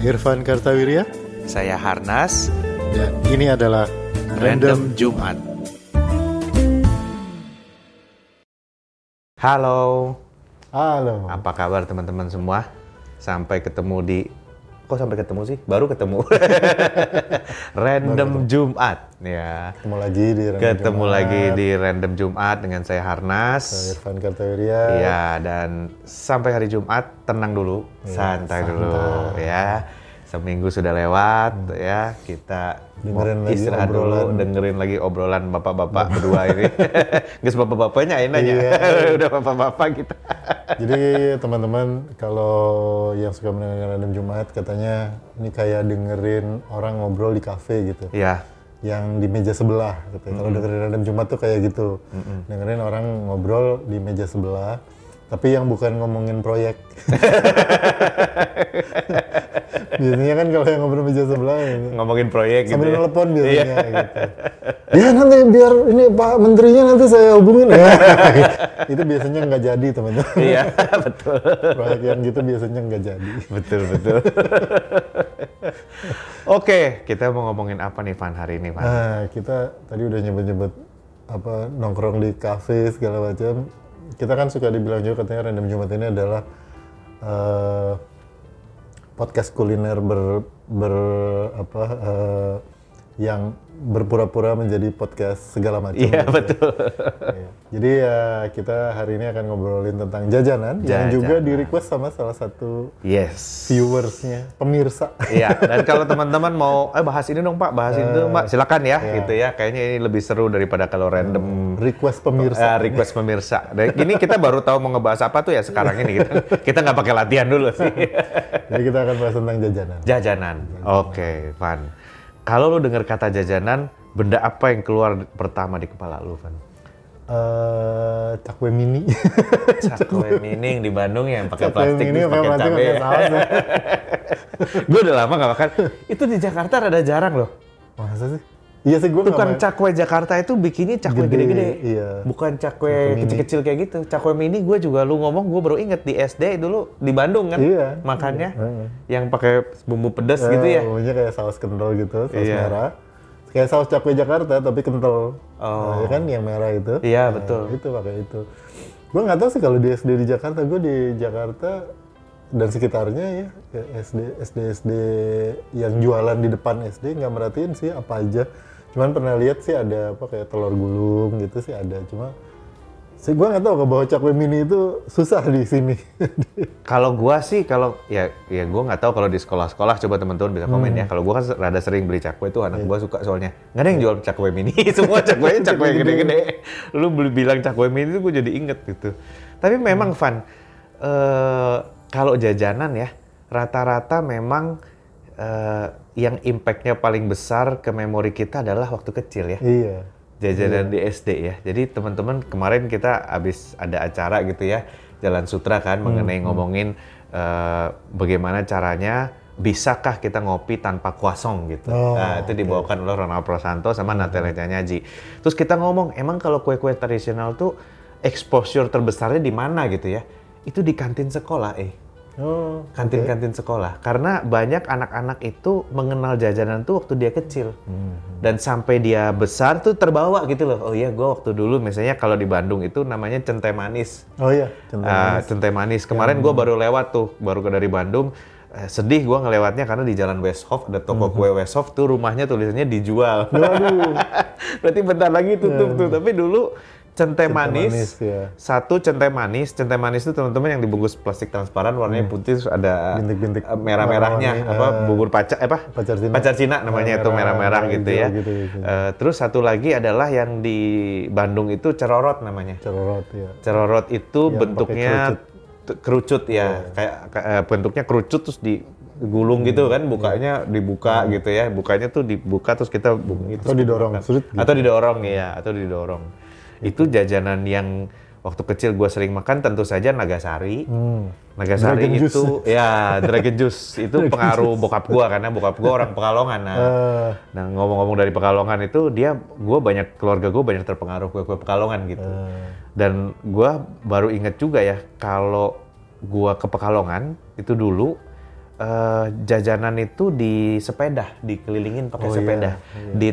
Irfan Kartawirya Saya Harnas, dan ini adalah Random Jumat. Halo, Halo. apa kabar teman-teman semua? Sampai ketemu di kok sampai ketemu sih? Baru ketemu. Random Jumat, ya. Ketemu lagi di Random Ketemu Jumat. lagi di Random Jumat dengan saya Saya Harnas. Irfan Kartawirya. Iya, dan sampai hari Jumat tenang dulu, santai dulu ya. Seminggu sudah lewat ya, kita Dengerin lagi istirahat dulu, dengerin lagi obrolan bapak-bapak berdua ini. Guys, bapak-bapaknya enak aja. Iya. Udah bapak-bapak kita. Jadi teman-teman kalau yang suka mendengarkan Random Jumat katanya ini kayak dengerin orang ngobrol di kafe gitu. Iya. Yang di meja sebelah gitu. Kalau dengerin Random Jumat tuh kayak gitu. Dengerin orang ngobrol di meja sebelah tapi yang bukan ngomongin proyek. biasanya kan kalau yang ngobrol meja sebelah ini Ngomongin proyek gitu sambil ya. telepon biasanya gitu. Ya nanti biar ini Pak Menterinya nanti saya hubungin ya. itu biasanya nggak jadi teman-teman. Iya, betul. Proyek yang gitu biasanya nggak jadi. Betul, betul. Oke, kita mau ngomongin apa nih Van hari ini, Van? Nah kita tadi udah nyebut-nyebut apa nongkrong di kafe segala macam. Kita kan suka dibilang juga katanya Random Jumat ini adalah eh, podcast kuliner ber, ber apa eh, yang berpura-pura menjadi podcast segala macam. Iya, gitu ya. betul. Iya. Jadi ya kita hari ini akan ngobrolin tentang jajanan, yang juga Jajanan. di request sama salah satu Yes. viewersnya, pemirsa. Iya, dan kalau teman-teman mau eh bahas ini dong Pak, bahas itu Mbak, silakan ya iya. gitu ya. Kayaknya ini lebih seru daripada kalau random request pemirsa. eh, request pemirsa. Dan ini kita baru tahu mau ngebahas apa tuh ya sekarang ini gitu. Kita nggak pakai latihan dulu sih. Jadi kita akan bahas tentang jajanan. Jajanan. Oke, Van. Kalau lu dengar kata jajanan, benda apa yang keluar pertama di kepala lu, Van? eh cakwe mini. Cakwe mining di Bandung yang pakai plastik mini pakai saus. ya. Gue udah lama nggak makan. Itu di Jakarta rada jarang loh. Masa sih? Iya sih gue Tukang cakwe Jakarta itu bikinnya cakwe Gede, gede-gede. iya. Bukan Cakwe kecil-kecil kayak gitu. Cakwe mini gue juga lu ngomong gue baru inget di SD dulu di Bandung kan. Iya. Makannya Iya. yang pakai bumbu pedas gitu ya. Bumbunya kayak saus kental gitu, saus Iya. merah. Kayak saus cakwe Jakarta tapi kental. Oh. Nah, ya kan yang merah itu. Iya, Nah, betul. Itu pakai itu. Gue nggak tahu sih kalau di SD di Jakarta. Gue di Jakarta dan sekitarnya ya ya SD SD SD yang jualan di depan SD nggak merhatiin sih apa aja. Cuman pernah lihat sih ada apa kayak telur gulung gitu sih ada. Cuma sih gue nggak tahu kalau bawa cakwe mini itu susah di sini. Kalau gua sih kalau ya ya gua nggak tahu kalau di sekolah-sekolah coba teman-teman bisa komen Hmm. ya. Kalau gua kan rada sering beli cakwe Iya. anak gua suka soalnya. Nggak ada yang jual cakwe mini, semua cakwe cakwe gede-gede. Lu beli bilang cakwe mini tuh gua jadi inget gitu. Tapi memang Van eh, kalau jajanan ya rata-rata memang eh, yang impactnya paling besar ke memori kita adalah waktu kecil ya iya. jajanan di SD ya. Jadi teman-teman kemarin kita habis ada acara gitu ya, Jalan Sutra kan Hmm, mengenai ngomongin eh, bagaimana caranya bisakah kita ngopi tanpa kuasong gitu. Oh, nah, itu dibawakan oleh Ronald Prosanto sama Natalia Nyaji. Terus kita ngomong, emang kalau kue-kue tradisional tuh exposure terbesarnya di mana gitu ya? Itu di kantin sekolah, eh. Oh, Kantin-kantin sekolah. Karena banyak anak-anak itu mengenal jajanan tuh waktu dia kecil. Dan sampai dia besar tuh terbawa gitu loh. Oh iya, gue waktu dulu misalnya kalau di Bandung itu namanya centai manis. Oh iya, centang Ah, manis. centai manis. Kemarin gue baru lewat tuh, baru ke dari Bandung. Eh, sedih gue ngelewatnya karena di Jalan Westhoff ada toko kue Westhoff tuh rumahnya tulisannya dijual. Waduh. Berarti bentar lagi tutup tuh. Tapi dulu centai manis, manis, ya. satu centai manis. Centai manis itu teman-teman yang dibungkus plastik transparan warnanya putih terus ada Bintik-bintik eh, merah-merahnya warna-warni, apa eh, bubur pacar apa pacar Cina. pacar Cina namanya Eh, itu merah, merah-merah merah, gitu hijau ya. gitu, gitu. Eh, terus satu lagi adalah yang di Bandung itu cerorot namanya. Cerorot ya. Cerorot itu Yang bentuknya kerucut. ya, kayak kayak, eh, bentuknya kerucut terus digulung gitu Hmm, kan, bukanya dibuka gitu ya, bukanya tuh dibuka terus kita bu- itu Atau didorong, gitu. atau didorong ya, atau didorong. Itu jajanan yang waktu kecil gue sering makan tentu saja Nagasari. Hmm. Nagasari Dragon itu juice. ya Dragon Juice itu pengaruh bokap gua karena bokap gua orang Pekalongan. Nah, Eh, nah ngomong-ngomong dari Pekalongan itu dia gua banyak keluarga gua banyak terpengaruh kue-kue Pekalongan gitu. eh, Dan gua baru inget juga ya kalau gua ke Pekalongan itu dulu eh, jajanan itu di sepeda, dikelilingin pakai Oh, iya, sepeda, iya, di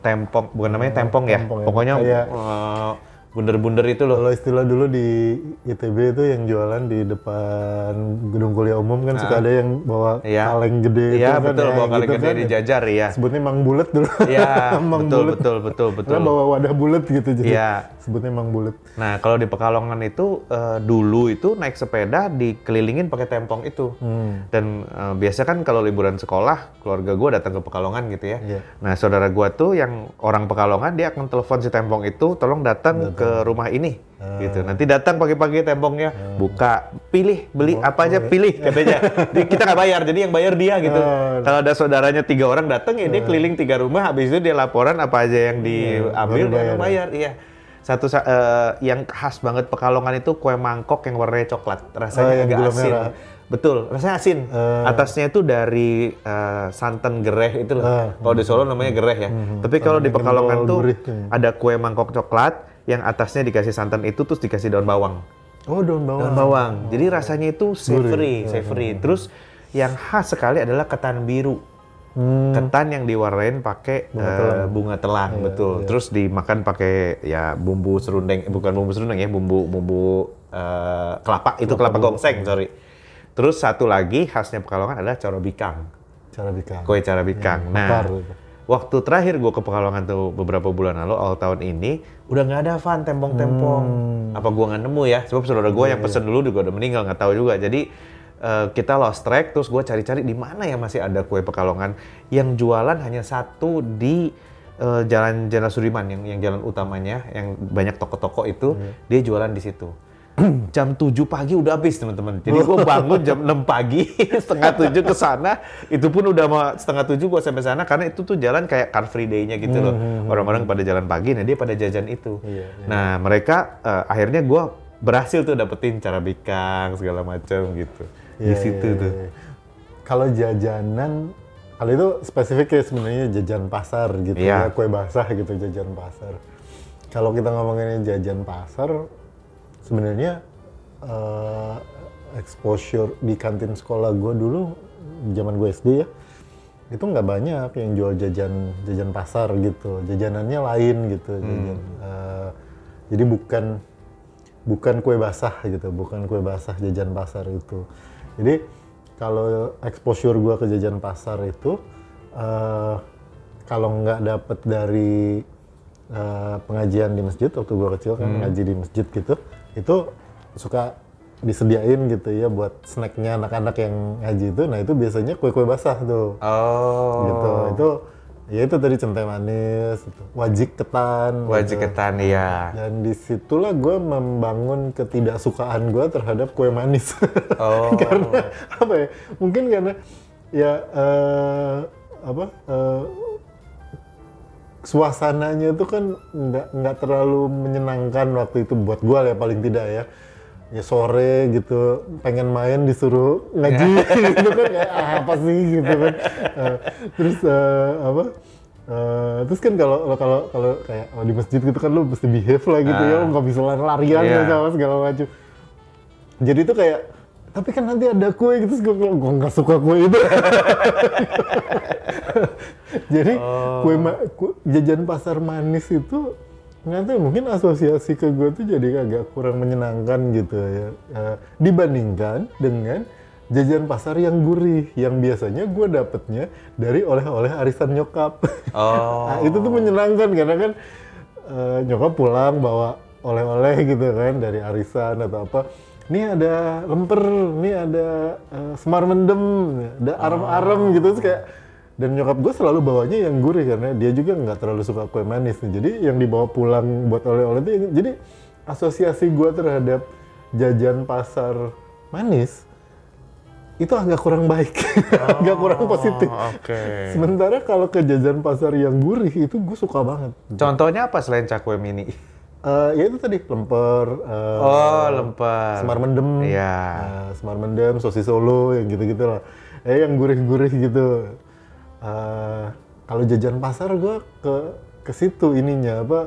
tempong, bukan namanya tempong ya, tempong ya. pokoknya Kayak- eh, bunder-bunder itu loh. Kalau istilah dulu di ITB itu yang jualan di depan gedung kuliah umum kan suka ada yang bawa Iya. kaleng gede Iya itu kan, betul, ya, bawa kaleng gitu gede kan. dijajar ya. Sebutnya mang bulet dulu. Iya, Mang betul, bulet. betul, betul, betul. Karena bawa wadah bulet gitu jadi. Iya. Sebutnya mang bulet. Nah, kalau di Pekalongan itu eh, dulu itu naik sepeda dikelilingin pakai tempong itu. Hmm. Dan eh, biasa kan kalau liburan sekolah, keluarga gua datang ke Pekalongan gitu ya. Iya. Nah, saudara gua tuh yang orang Pekalongan dia akan telepon si tempong itu, tolong datang ke rumah ini. Ah. Gitu. Nanti datang pagi-pagi tempongnya, buka, pilih, beli Oh, apa aja, pilih katanya. Kita nggak bayar, jadi yang bayar dia gitu. Ah. Kalau ada saudaranya tiga orang datang ya dia keliling tiga rumah, habis itu dia laporan apa aja yang diambil baru dia bayar. bayar. Iya. Satu sa- eh, yang khas banget Pekalongan itu kue mangkok yang warnanya coklat, rasanya Oh, agak asin. merah. Betul, rasanya asin. Eh. Atasnya itu dari eh, santan gereh itu loh. Ah. Kalau di Solo namanya gereh ya. Tapi kalau di Pekalongan kental tuh gurih tuh. ada kue mangkok coklat yang atasnya dikasih santan itu terus dikasih daun bawang. Oh daun bawang. Daun bawang. Jadi rasanya itu savory, savory. Terus yang khas sekali adalah ketan biru. Hmm. Ketan yang diwarnain pakai eh, bunga telang, betul. Terus dimakan pakai ya bumbu serundeng, eh, bukan bumbu serundeng ya, bumbu bumbu eh, kelapa, itu kelapa gongseng, sorry. Terus satu lagi khasnya Pekalongan adalah corobikang, Cara bikin. kue carabikang. nah, bakar. Waktu terakhir gue ke Pekalongan tuh beberapa bulan lalu, awal tahun ini, udah nggak ada fan tempong-tempong. Apa gua nggak nemu ya? Sebab saudara gue yang pesen dulu juga udah meninggal, nggak tahu juga. Jadi eh, kita lost track, terus gue cari-cari di mana ya masih ada kue Pekalongan yang jualan hanya satu di eh, Jalan Jenderal Sudirman yang yang jalan utamanya, yang banyak toko-toko itu, dia jualan di situ. jam 7 pagi udah habis teman-teman. Jadi gue bangun jam 6 pagi, setengah 7 ke sana, itu pun udah mau setengah 7 gue sampai sana karena itu tuh jalan kayak car free day-nya gitu loh. Orang-orang pada jalan pagi, nah dia pada jajan itu. Iya, Nah mereka eh, akhirnya gue berhasil tuh dapetin cara bikang segala macam gitu di Iya, situ iya, tuh. iya. Kalau jajanan, kalau itu spesifik ya sebenarnya jajan pasar gitu Iya. ya, kue basah gitu jajan pasar. Kalau kita ngomongin jajan pasar, sebenarnya eh, exposure di kantin sekolah gue dulu, zaman gue SD ya, itu nggak banyak yang jual jajan jajan pasar gitu, jajanannya lain gitu. jajan. Eh, jadi bukan bukan kue basah gitu, bukan kue basah jajan pasar itu. Jadi kalau exposure gua ke jajan pasar itu eh, kalau nggak dapet dari eh, pengajian di masjid waktu gua kecil kan ngaji di masjid gitu, itu suka disediain gitu ya buat snacknya anak-anak yang ngaji itu. Nah itu biasanya kue-kue basah tuh Oh, gitu. Itu ya itu tadi centai manis, itu. wajik ketan. wajib gitu. ketan ya. Dan di situlah gue membangun ketidaksukaan gue terhadap kue manis. Oh. karena apa ya? Mungkin karena ya eh, apa eh, suasananya itu kan nggak nggak terlalu menyenangkan waktu itu buat gue ya paling tidak ya. Ya sore gitu pengen main disuruh ngaji gitu kan kayak ah, apa sih gitu kan. Eh, terus eh, apa? Eh, terus kan kalau kalau kalau kayak oh, di masjid gitu kan lu mesti behave lah gitu ya, lu nggak bisa lari-larian Iya. sama segala macam. Jadi itu kayak tapi kan nanti ada kue gitu, gue gue nggak suka kue itu. Jadi kue, ma- kue- jajan pasar manis itu nggak tahu mungkin asosiasi ke gue tuh jadi agak kurang menyenangkan gitu ya Eh, dibandingkan dengan jajan pasar yang gurih yang biasanya gue dapetnya dari oleh-oleh arisan nyokap. Oh. Nah, itu tuh menyenangkan karena kan eh, nyokap pulang bawa oleh-oleh gitu kan dari arisan atau apa. Ini ada lemper, ini ada eh, semar mendem, ada arem-arem gitu terus kayak dan nyokap gue selalu bawanya yang gurih karena dia juga nggak terlalu suka kue manis nih. Jadi yang dibawa pulang buat oleh-oleh itu ini- jadi asosiasi gue terhadap jajan pasar manis itu agak kurang baik, agak kurang positif. Oke. Sementara kalau ke jajan pasar yang gurih itu gue suka banget. Contohnya apa selain cakwe mini? Eh, ya itu tadi lemper, eh, Oh, lemper. semar mendem, Iya. eh, semar mendem, sosis solo, yang gitu-gitu lah. Eh yang gurih-gurih gitu. Eh, kalau jajan pasar gue ke ke situ ininya apa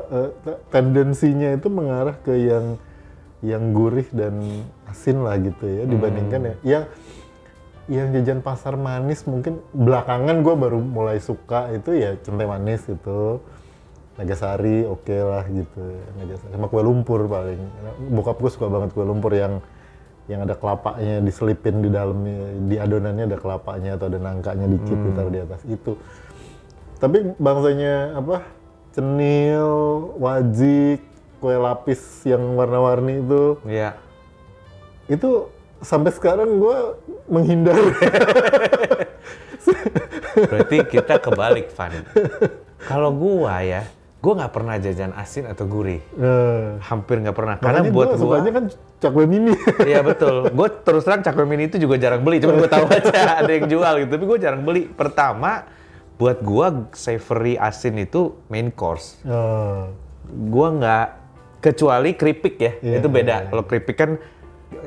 te- tendensinya itu mengarah ke yang yang gurih dan asin lah gitu ya dibandingkan ya. Yang yang jajan pasar manis mungkin belakangan gue baru mulai suka itu ya centai manis itu Nagasari oke lah gitu. Nagasari sama kue lumpur paling. Bokap gue suka banget kue lumpur yang yang ada kelapanya diselipin di dalamnya di adonannya ada kelapanya atau ada nangkanya dikit ditaruh di atas itu. Tapi bangsanya apa? Cenil wajik kue lapis yang warna-warni itu. Iya. itu sampai sekarang gue menghindar. Berarti kita kebalik, Van. Kalau gua ya, gua nggak pernah jajan asin atau gurih. nah, Hampir nggak pernah. Karena buat gua, sukanya kan cakwe mini Iya betul. Gue terus terang cakwe mini itu juga jarang beli. Cuma gue tahu aja ada yang jual gitu. Tapi gue jarang beli. Pertama, buat gua savory asin itu main course. Oh, Gua nggak kecuali keripik ya. Iya, itu beda. iya. Kalau keripik kan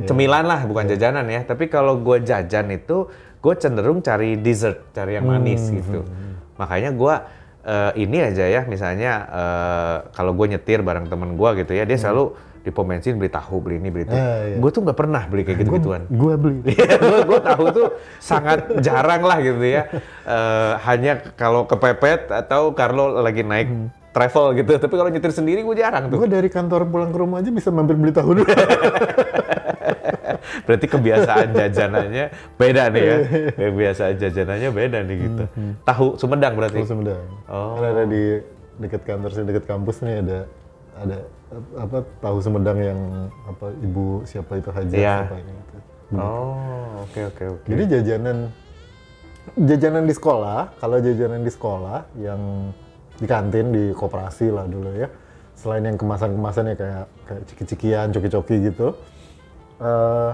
cemilan lah, bukan jajanan ya. Tapi kalau gua jajan itu, gue cenderung cari dessert, cari yang manis Hmm, gitu. Makanya gua eh, ini aja ya, misalnya eh, kalau gue nyetir bareng temen gua gitu ya, dia selalu di pom bensin beli tahu, beli ini, beli itu. Hmm. Ah, iya. Gue tuh nggak pernah beli kayak gitu-gituan. gue beli gue gue tahu tuh sangat jarang lah gitu ya. Eh, hanya kalau kepepet atau kalau lagi naik Hmm. travel gitu. Tapi kalau nyetir sendiri gue jarang tuh. gue dari kantor pulang ke rumah aja bisa mampir beli tahu dulu Berarti kebiasaan jajanannya beda nih ya. Kebiasaan jajanannya beda nih gitu. Tahu Sumedang berarti. Tahu Sumedang. Oh. Kan ada di dekat kantor sih, dekat kampus nih ada ada apa tahu Sumedang yang apa ibu siapa itu Haja Iya. siapa ini gitu. Oh, oke oke oke. Jadi jajanan jajanan di sekolah, kalau jajanan di sekolah yang di kantin di koperasi lah dulu ya. Selain yang kemasan-kemasan ya kayak kayak ciki-cikian, coki-coki gitu. Eh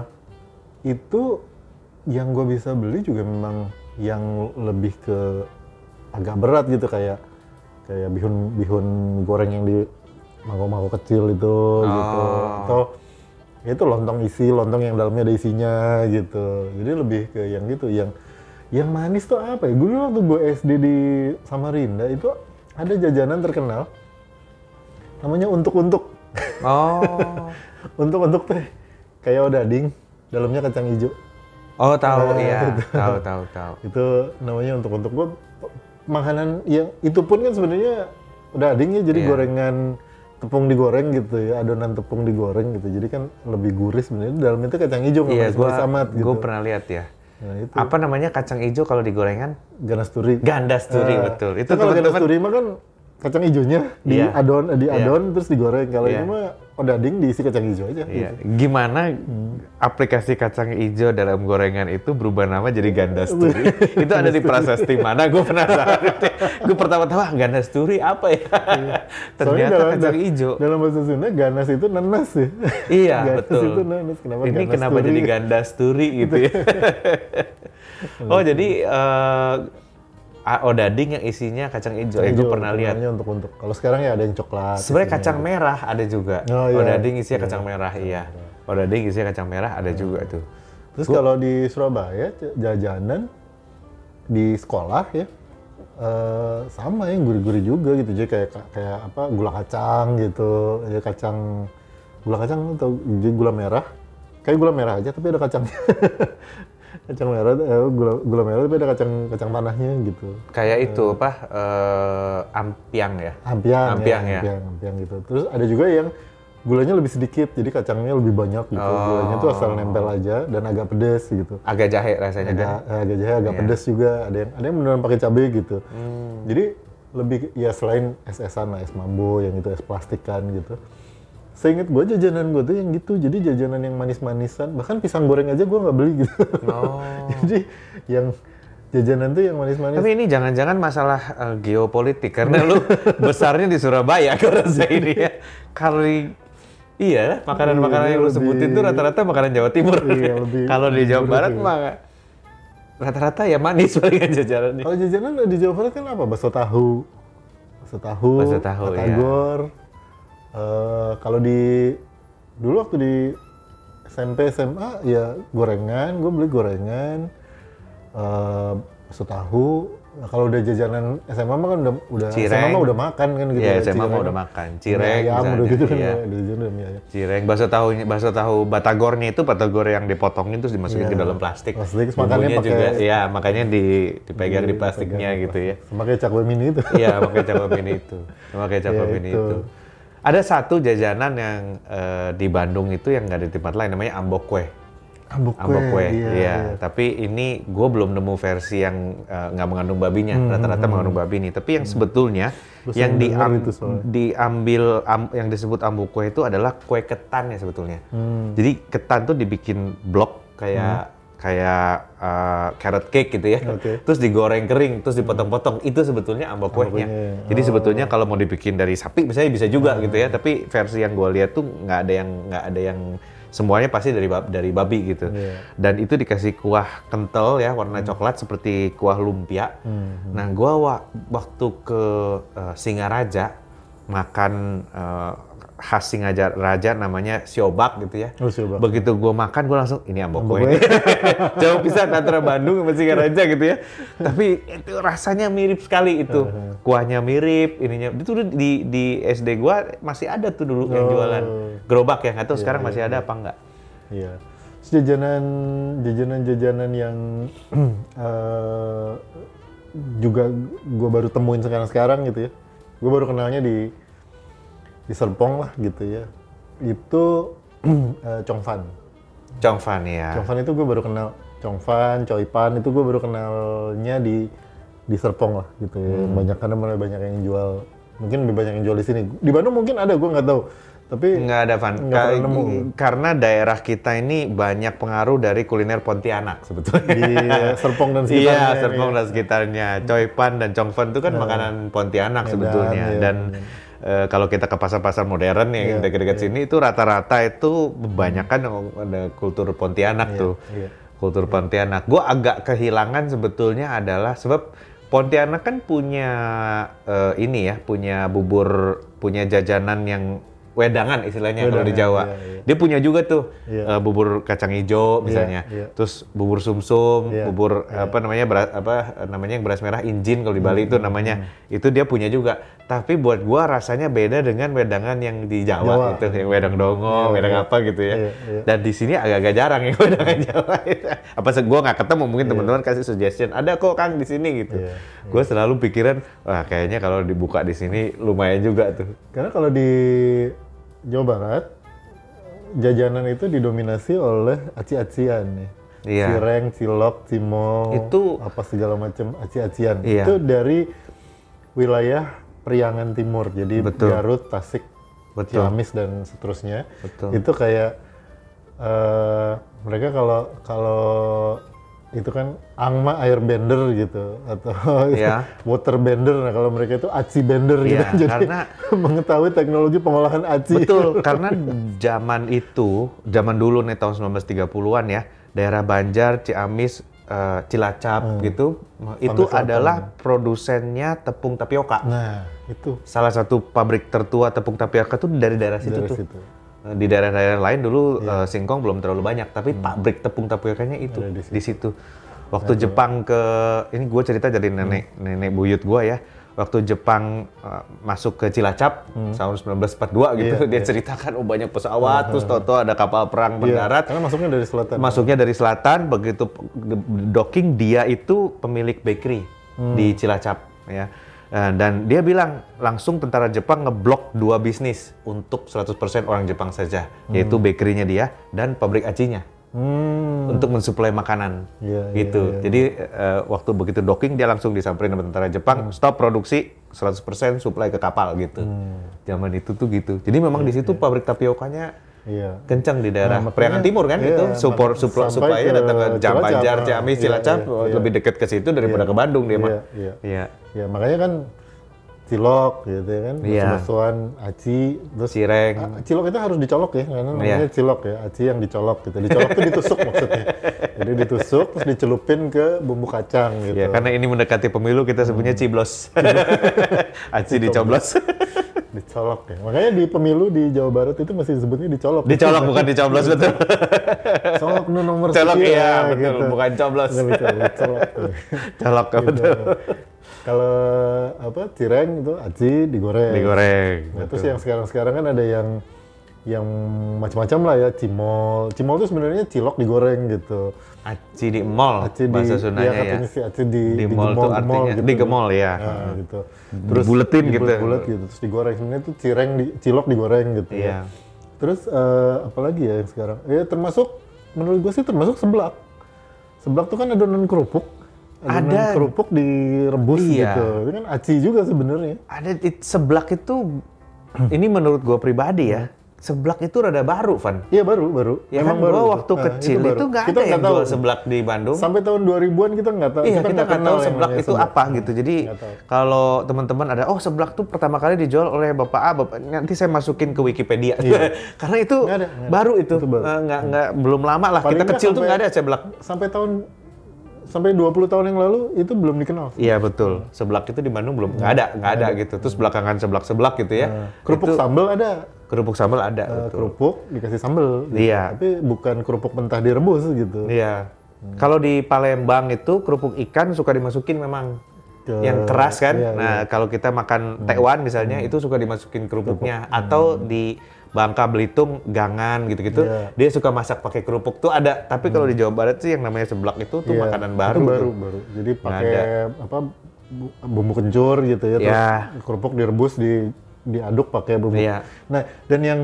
itu yang gue bisa beli juga memang yang lebih ke agak berat gitu kayak kayak bihun bihun goreng yang di mangkok-mangkok kecil itu gitu. Atau itu lontong isi lontong yang dalamnya ada isinya gitu. Jadi lebih ke yang gitu yang yang manis tuh apa ya? Gue waktu gue SD di Samarinda itu ada jajanan terkenal namanya untuk-untuk Oh. untuk-untuk teh kayak odading dalamnya kacang hijau Oh, tahu Ah, iya. itu. Tahu tahu tahu. itu namanya untuk-untuk gue makanan yang itu pun kan sebenarnya odading ya jadi Iya. gorengan tepung digoreng gitu ya adonan tepung digoreng gitu jadi kan lebih gurih sebenarnya dalam itu kacang hijau Iya, gua amat gitu gua pernah lihat ya. nah itu Apa namanya kacang hijau kalau digorengan? ganasturi Gandasturi Ah, betul. Itu kalau ganasturi mah kan kacang hijaunya di Iya. adon di Iya. adon terus digoreng kalau Iya. ini mah odading diisi kacang hijau aja Iya. gitu. Gimana aplikasi kacang hijau dalam gorengan itu berubah nama jadi Gandasturi? itu ada di prasasti mana? Gue penasaran. gue pertama-tama "Ah, Gandasturi apa ya? Ternyata kacang hijau. dalam bahasa Sunda ganas itu nanas ya Iya ganas betul. itu nanas kenapa Ini kenapa jadi Gandasturi gitu ya? oh jadi ah, odading yang isinya kacang hijau. Eh, gue pernah lihat. namanya untuk-untuk kalau sekarang ya ada yang coklat Sebenarnya kacang merah ada juga. Oh, iya. Odading isinya kacang merah, iya. Odading isinya kacang merah ada juga tuh. Terus kalau di Surabaya jajanan di sekolah ya eh, sama yang gurih-gurih juga gitu. Jadi kayak kayak apa gula kacang gitu, ya kacang gula kacang atau gula merah. Kayak gula merah aja tapi ada kacangnya. kacang merah eh, gula gula merah tapi ada kacang kacang tanahnya gitu. Kayak itu apa? eh, ampiang ya. Ampiang, Ampiang ya. ampiang, ampiang gitu. Terus ada juga yang gulanya lebih sedikit, jadi kacangnya lebih banyak gitu. Oh. Gulanya tuh asal nempel aja dan agak pedes gitu. Agak jahe rasanya kan. agak agak jahe agak Iya. pedas juga ada yang ada yang beneran pakai cabai gitu Hmm. jadi lebih ya selain es-esan lah es mambo yang itu es plastikan gitu seinget gue jajanan gue tuh yang gitu jadi jajanan yang manis-manisan bahkan pisang goreng aja gue nggak beli gitu Oh. jadi yang jajanan tuh yang manis-manis Tapi ini jangan-jangan masalah eh, geopolitik karena lu besarnya di Surabaya gue rasa ini ya. Kalau di- iya makanan-makanan Iya, yang lu sebutin tuh rata-rata makanan Jawa Timur. Iya, Kalau di Jawa Barat ya. mah rata-rata ya manis palingan jajarannya. kalau jajanan di Jawa Barat kan apa bakso tahu bakso tahu Bakso tahu, iya. batagor Eh, kalau di dulu waktu di SMP SMA ya gorengan gue beli gorengan eh bakso tahu kalau udah jajanan SMA mah kan udah udah SMA Cireng. mah udah makan kan gitu. Iya, ya, SMA mah udah makan. Cireng ayam udah gitu kan iya. ya, udah mie ayam. Cireng, bakso tahu bakso tahu batagornya itu batagor yang dipotongin terus dimasukin Iya. ke dalam plastik. Plastik, makannya Bumbunya pakai- juga, ya makanya di, dipegang di plastiknya Pegang gitu ya. Kayak cakwe mini itu. Iya, pakai cakwe mini itu. Pakai cakwe Ya, mini itu. itu. Ada satu jajanan yang eh, di Bandung itu yang nggak di tempat lain namanya ambok kue. Ambok kue. Ambok kue, iya. iya. Tapi ini gue belum nemu versi yang eh, nggak mengandung babinya. Hmm, Rata-rata mengandung babi nih. Tapi yang sebetulnya Gua yang diam- itu soalnya. diambil am- yang disebut ambok kue itu adalah kue ketan ya sebetulnya. Hmm. Jadi ketan tuh dibikin blok kayak kayak eh, carrot cake gitu ya. Oke. Terus digoreng kering, terus dipotong-potong. Itu sebetulnya ambok kuehnya. kuehnya. Jadi sebetulnya kalau mau dibikin dari sapi misalnya bisa juga gitu ya. Tapi versi yang gue lihat tuh nggak ada yang nggak ada yang semuanya pasti dari dari babi gitu. Iya. Dan itu dikasih kuah kental ya warna coklat seperti kuah lumpia. Nah gua wa- waktu ke eh, Singaraja makan eh, khas Singaraja namanya siobak gitu ya. Oh, siobak. Begitu gua makan gua langsung ini ambok Ambok kue. Jauh pisah antara Bandung sama Singaraja gitu ya. Tapi itu rasanya mirip sekali itu. Kuahnya mirip, ininya. Itu di di SD gua masih ada tuh dulu yang Oh. jualan gerobak ya. Nggak tahu sekarang masih ada apa enggak. Iya. Jajanan jajanan jajanan yang eh, juga gue baru temuin sekarang sekarang gitu ya. Gue baru kenalnya di di Serpong lah gitu ya. Itu eh, Chongfan. Chongfan ya. Chongfan itu gue baru kenal Chongfan, Choipan itu gue baru kenalnya di di Serpong lah gitu ya. Hmm. Banyak karena mulai banyak yang jual. Mungkin lebih banyak yang jual di sini. Di Bandung mungkin ada, gue nggak tahu. Tapi Nggak ada Van. Nggak pernah Ka- nemu. Karena daerah kita ini banyak pengaruh dari kuliner Pontianak sebetulnya. di Serpong dan sekitarnya. Iya. Serpong dan sekitarnya. Coipan dan Congfan itu kan makanan Pontianak Medan, sebetulnya. iya, dan eh, kalau kita ke pasar-pasar modern yang Iya, dekat-dekat sini itu rata-rata itu kebanyakan yang ada kultur Pontianak tuh. iya. Kultur Pontianak. Gue agak kehilangan sebetulnya adalah sebab Pontianak kan punya eh, ini ya, punya bubur, punya jajanan yang wedangan istilahnya kalau di Wedangan, Jawa. iya, iya. Dia punya juga tuh Iya. eh, bubur kacang hijau misalnya. iya. Terus bubur sumsum, Iya, bubur apa namanya beras apa namanya yang beras merah injin kalau di Bali Hmm, itu namanya. Itu dia punya juga. Tapi buat gua rasanya beda dengan wedangan yang di Jawa, Jawa. itu, yang wedang dongo, Iya, wedang iya. apa gitu ya. Iya, iya. Dan di sini agak-agak jarang yang wedangan Jawa. apa se gua nggak ketemu mungkin teman-teman kasih suggestion. Ada kok Kang di sini gitu. Iya, Gue selalu pikiran wah kayaknya kalau dibuka di sini lumayan juga tuh. Karena kalau di Jawa Barat, jajanan itu didominasi oleh aci-acian nih. Iya. Cireng, cilok, cimol, Itu- apa segala macam aci-acian. Iya. Itu dari wilayah Priangan Timur. Jadi Betul. Garut, Tasik, Betul. Ciamis dan seterusnya. Betul. Itu kayak eh, mereka kalau kalau itu kan angma airbender gitu atau Iya. waterbender. Nah kalau mereka itu aci bender gitu. Iya, Jadi karena- mengetahui teknologi pengolahan aci. Betul, karena zaman itu, zaman dulu nih tahun 1930-an ya, daerah Banjar, Ciamis, eh, Cilacap gitu, itu Selatan. adalah produsennya tepung tapioka. Nah, itu Salah satu pabrik tertua tepung tapioka itu dari daerah situ dari tuh. situ. Eh, Di daerah-daerah lain dulu eh, singkong belum terlalu banyak, tapi pabrik tepung tapiokanya itu Ada di di situ. Waktu Jepang ke, ini gue cerita jadi nenek nenek buyut gue ya. Waktu Jepang eh, masuk ke Cilacap tahun 1942 gitu, Iya, dia ceritakan oh banyak pesawat, terus toto ada kapal perang Iya, mendarat. karena masuknya dari selatan. Masuknya dari selatan, begitu docking dia itu pemilik bakery di Cilacap ya. Eh, Dan dia bilang langsung tentara Jepang ngeblok dua bisnis untuk 100% orang Jepang saja, yaitu bakerynya dia dan pabrik acinya Hmm. untuk mensuplai makanan. Iya, gitu. iya, iya. Jadi eh, waktu begitu docking dia langsung disamperin sama tentara Jepang, stop produksi 100% suplai ke kapal gitu. Hmm. Zaman itu tuh gitu. Jadi memang di situ pabrik tapiokanya Iya. kencang di daerah Nah, Priangan Timur kan iya, itu support supaya ke datang ke Jam Banjar. Ciamis, Iya, Cilacap iya, iya. lebih dekat ke situ daripada ke Bandung dia mah. Iya, iya. Iya. Ya makanya kan cilok gitu ya kan, Iya. bakso-baksoan, aci, terus Cireng. Cilok itu harus dicolok ya, karena namanya Iya. cilok ya, aci yang dicolok gitu. Dicolok itu ditusuk maksudnya. Jadi ditusuk terus dicelupin ke bumbu kacang gitu. Ya, karena ini mendekati pemilu kita sebutnya Hmm. ciblos. Aci dicoblos. Dicolok ya. Makanya di pemilu di Jawa Barat itu masih disebutnya dicolok. Dicolok bukan dicoblos betul. Colok nu nomor Colok sekian, iya betul, gitu. bukan coblos. Dicolok tuh. Colok Gitu. betul. Kalau apa cireng itu aci digoreng. Digoreng. Nah, terus yang sekarang-sekarang kan ada yang yang macam-macam lah ya, cimol. Cimol itu sebenarnya cilok digoreng gitu. Aci di mall, Aci di bahasa ya, Sundanya ya. sih aci di Di mall tuh artinya- digemol, ya. Nah, gitu. Dibuletin gitu. dibulet gitu, terus digoreng. Sebenarnya itu cireng di cilok digoreng gitu. Iya. Ya. Terus eh, apa lagi ya yang sekarang? Ya termasuk menurut gue sih termasuk seblak. Seblak tuh kan adonan kerupuk. Adonan Ada. kerupuk direbus Iya. gitu. Itu kan aci juga sebenarnya. Ada it- seblak itu, ini menurut gue pribadi ya, seblak itu rada baru, Van. Iya baru, baru. Ya kan baru gua waktu Nah, kecil itu nggak ada yang tahu. jual seblak di Bandung. Sampai tahun 2000-an kita nggak tahu. Iya, kita nggak tahu seblak itu seblak. apa gitu. Jadi kalau teman-teman ada, oh seblak tuh pertama kali dijual oleh Bapak A, Bapak nanti saya masukin ke Wikipedia. Karena itu Nggak ada, nggak ada. baru itu, Itu baru. Eh, nggak nggak belum lama lah. Paling kita kecil tuh nggak ada seblak. Sampai tahun sampai 20 tahun yang lalu itu belum dikenal. Iya betul. Seblak itu di Bandung belum nggak ada, nggak ada gitu. Terus belakangan seblak-seblak gitu ya. Nah, kerupuk sambal ada. Kerupuk sambal ada. Betul. kerupuk dikasih sambal. gitu. Iya. Tapi bukan kerupuk mentah direbus gitu. Iya. Kalau di Palembang itu kerupuk ikan suka dimasukin memang Ke- yang keras kan. iya, nah, kalau kita makan tekwan misalnya itu suka dimasukin kerupuknya atau di Bangka Belitung gangan gitu-gitu. Iya. Dia suka masak pakai kerupuk tuh ada. Tapi kalau di Jawa Barat sih yang namanya seblak itu tuh Iya, makanan itu baru. baru, tuh. baru. Jadi pakai apa bu- bumbu kencur gitu ya, terus Iya. kerupuk direbus di diaduk pakai bumbu. Iya. Nah, dan yang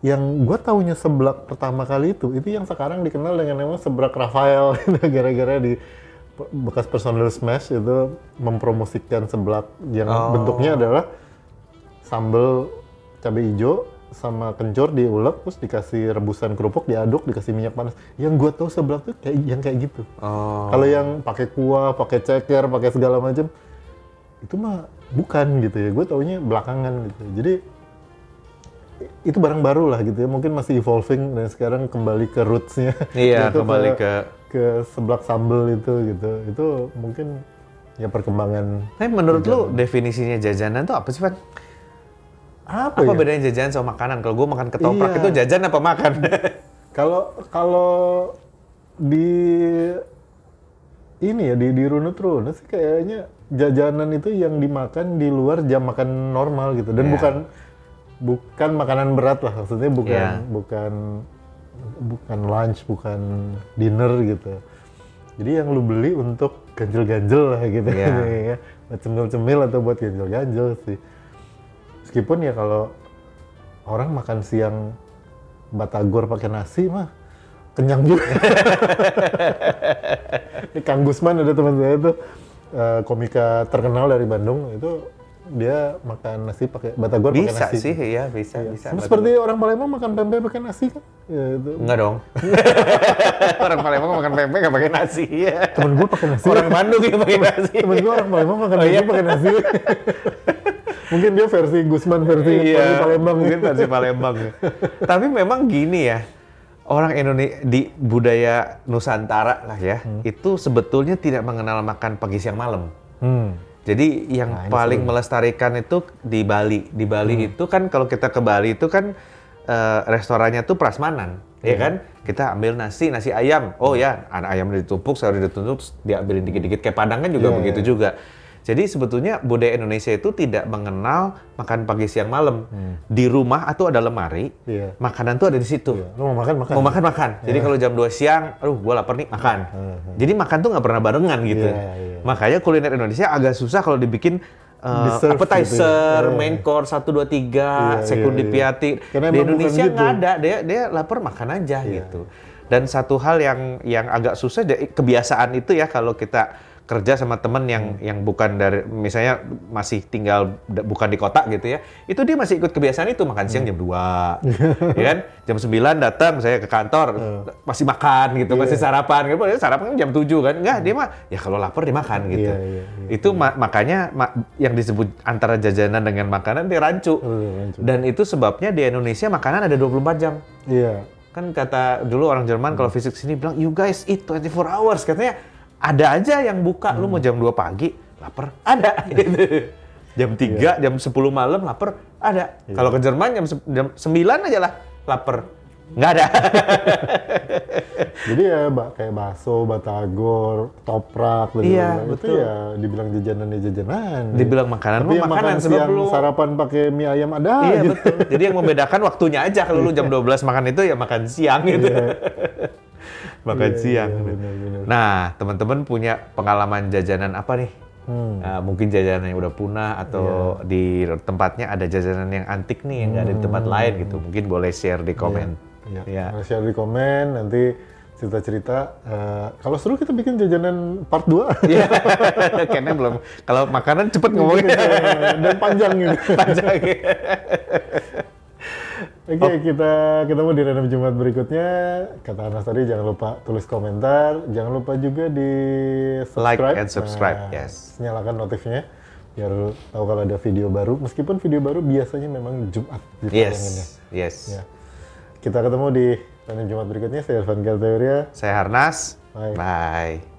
yang gue taunya seblak pertama kali itu, itu yang sekarang dikenal dengan nama seblak Rafael, gara-gara di bekas personal smash itu mempromosikan seblak yang Oh. bentuknya adalah sambal cabai hijau sama kencur diulek terus dikasih rebusan kerupuk diaduk dikasih minyak panas yang gue tahu seblak tuh kayak yang kayak gitu Oh. kalau yang pakai kuah, pakai ceker, pakai segala macam, itu mah bukan gitu ya. Gue taunya belakangan gitu. Jadi itu barang baru lah gitu ya. Mungkin masih evolving dan sekarang kembali ke rootsnya. Iya, kembali ke ke seblak sambel itu gitu. Itu mungkin ya perkembangan Tapi menurut lu definisinya jajanan tuh apa sih, Van? apa, Apa ya? bedanya jajan sama makanan? Kalau gue makan ketoprak Iya. itu jajan apa makan? Kalau kalau di ini ya di di runut-runut sih kayaknya jajanan itu yang dimakan di luar jam makan normal gitu dan Iya. bukan bukan makanan berat lah maksudnya bukan Iya. bukan bukan lunch bukan dinner gitu jadi yang lu beli untuk ganjel-ganjel lah gitu Iya. ya buat cemil-cemil atau buat ganjel-ganjel sih meskipun ya kalau orang makan siang batagor pakai nasi mah kenyang juga. Ini Kang Gusman ada teman saya tuh eh, komika terkenal dari Bandung itu dia makan nasi pakai batagor pakai bisa nasi. sih, ya bisa, bisa. Sama seperti orang Palembang makan pempek pakai nasi kan? Ya, itu. Enggak dong. orang Palembang makan pempek nggak pakai nasi. Ya. Temen gue pakai nasi. Orang Bandung yang pakai nasi. Temen gue orang Palembang makan Oh, iya? pakai nasi. Mungkin dia versi Gusman versi Iya, Palembang. mungkin versi Palembang. Tapi memang gini ya, orang Indonesia di budaya Nusantara lah ya, itu sebetulnya tidak mengenal makan pagi siang malam. Hmm. Jadi yang Nah, paling melestarikan itu di Bali. Di Bali Hmm. itu kan kalau kita ke Bali itu kan eh, restorannya tuh prasmanan, ya Iya. kan? Kita ambil nasi, nasi ayam. Oh ya, ada ayam ditumpuk, sayur ditumpuk, diambilin dikit-dikit. Kayak Padang kan juga Iya, begitu iya. juga. Jadi sebetulnya budaya Indonesia itu tidak mengenal makan pagi siang malam. Di rumah atau ada lemari, Hmm. Iya. makanan tuh ada di situ. Iya. Lu mau makan makan. Mau makan makan. Jadi kalau jam 2 siang, aduh gua lapar nih makan. Jadi makan tuh nggak pernah barengan gitu. Iya, iya. Makanya kuliner Indonesia agak susah kalau dibikin uh, appetizer, gitu ya. Iya. main course 1 2 3, Iya, sekundi iya, iya. piati. Karena Di Indonesia gitu. nggak ada, dia dia lapar makan aja Iya. gitu. Dan satu hal yang yang agak susah kebiasaan itu ya kalau kita kerja sama temen yang Hmm. yang bukan dari misalnya masih tinggal bukan di kota gitu ya. Itu dia masih ikut kebiasaan itu makan Hmm. siang jam 2. ya kan? Jam 9 datang saya ke kantor masih makan gitu, masih Iya. sarapan gitu. Sarapan kan jam 7 kan. Enggak, dia mah ya kalau lapar dia makan gitu. Iya, iya, iya. Itu ma- makanya ma- yang disebut antara jajanan dengan makanan dia rancu. Iya, rancu. Dan itu sebabnya di Indonesia makanan ada 24 jam. Iya. Kan kata dulu orang Jerman kalau fisik sini bilang you guys eat 24 hours katanya ada aja yang buka lu mau jam 2 pagi lapar ada gitu. Jam 3, jam 10 malam lapar ada. Kalau ke Jerman jam, jam 9 aja lah lapar. Nggak ada. Jadi ya kayak bakso, batagor, toprak, dan Iya, itu betul. ya dibilang jajanan ya jajanan. Dibilang makanan Tapi makanan makan siang lu sarapan pakai mie ayam ada Iya gitu. betul. Jadi yang membedakan waktunya aja kalau lu jam 12 makan itu ya makan siang gitu. Makan Iya, siang. iya, gitu. benar-benar. Nah, teman-teman punya pengalaman jajanan apa nih? Hmm. Nah, mungkin jajanan yang udah punah atau di tempatnya ada jajanan yang antik nih yang nggak ada di tempat lain gitu. Mungkin boleh share di komen. Ya, Ya. share di komen nanti cerita-cerita. eh, kalau seru kita bikin jajanan part 2 Iya, kayaknya belum. Kalau makanan cepet ngomongnya dan panjang gitu. panjang. Oke, Oh. kita ketemu di random Jumat berikutnya. Kata Anas tadi jangan lupa tulis komentar, jangan lupa juga di Like subscribe. and subscribe, Nah, yes. Nyalakan notifnya biar tahu kalau ada video baru. Meskipun video baru biasanya memang Jumat. Yes, yes. Ya. Kita ketemu di random Jumat berikutnya. Saya Irfan Galteria. Saya Harnas. Bye. Bye.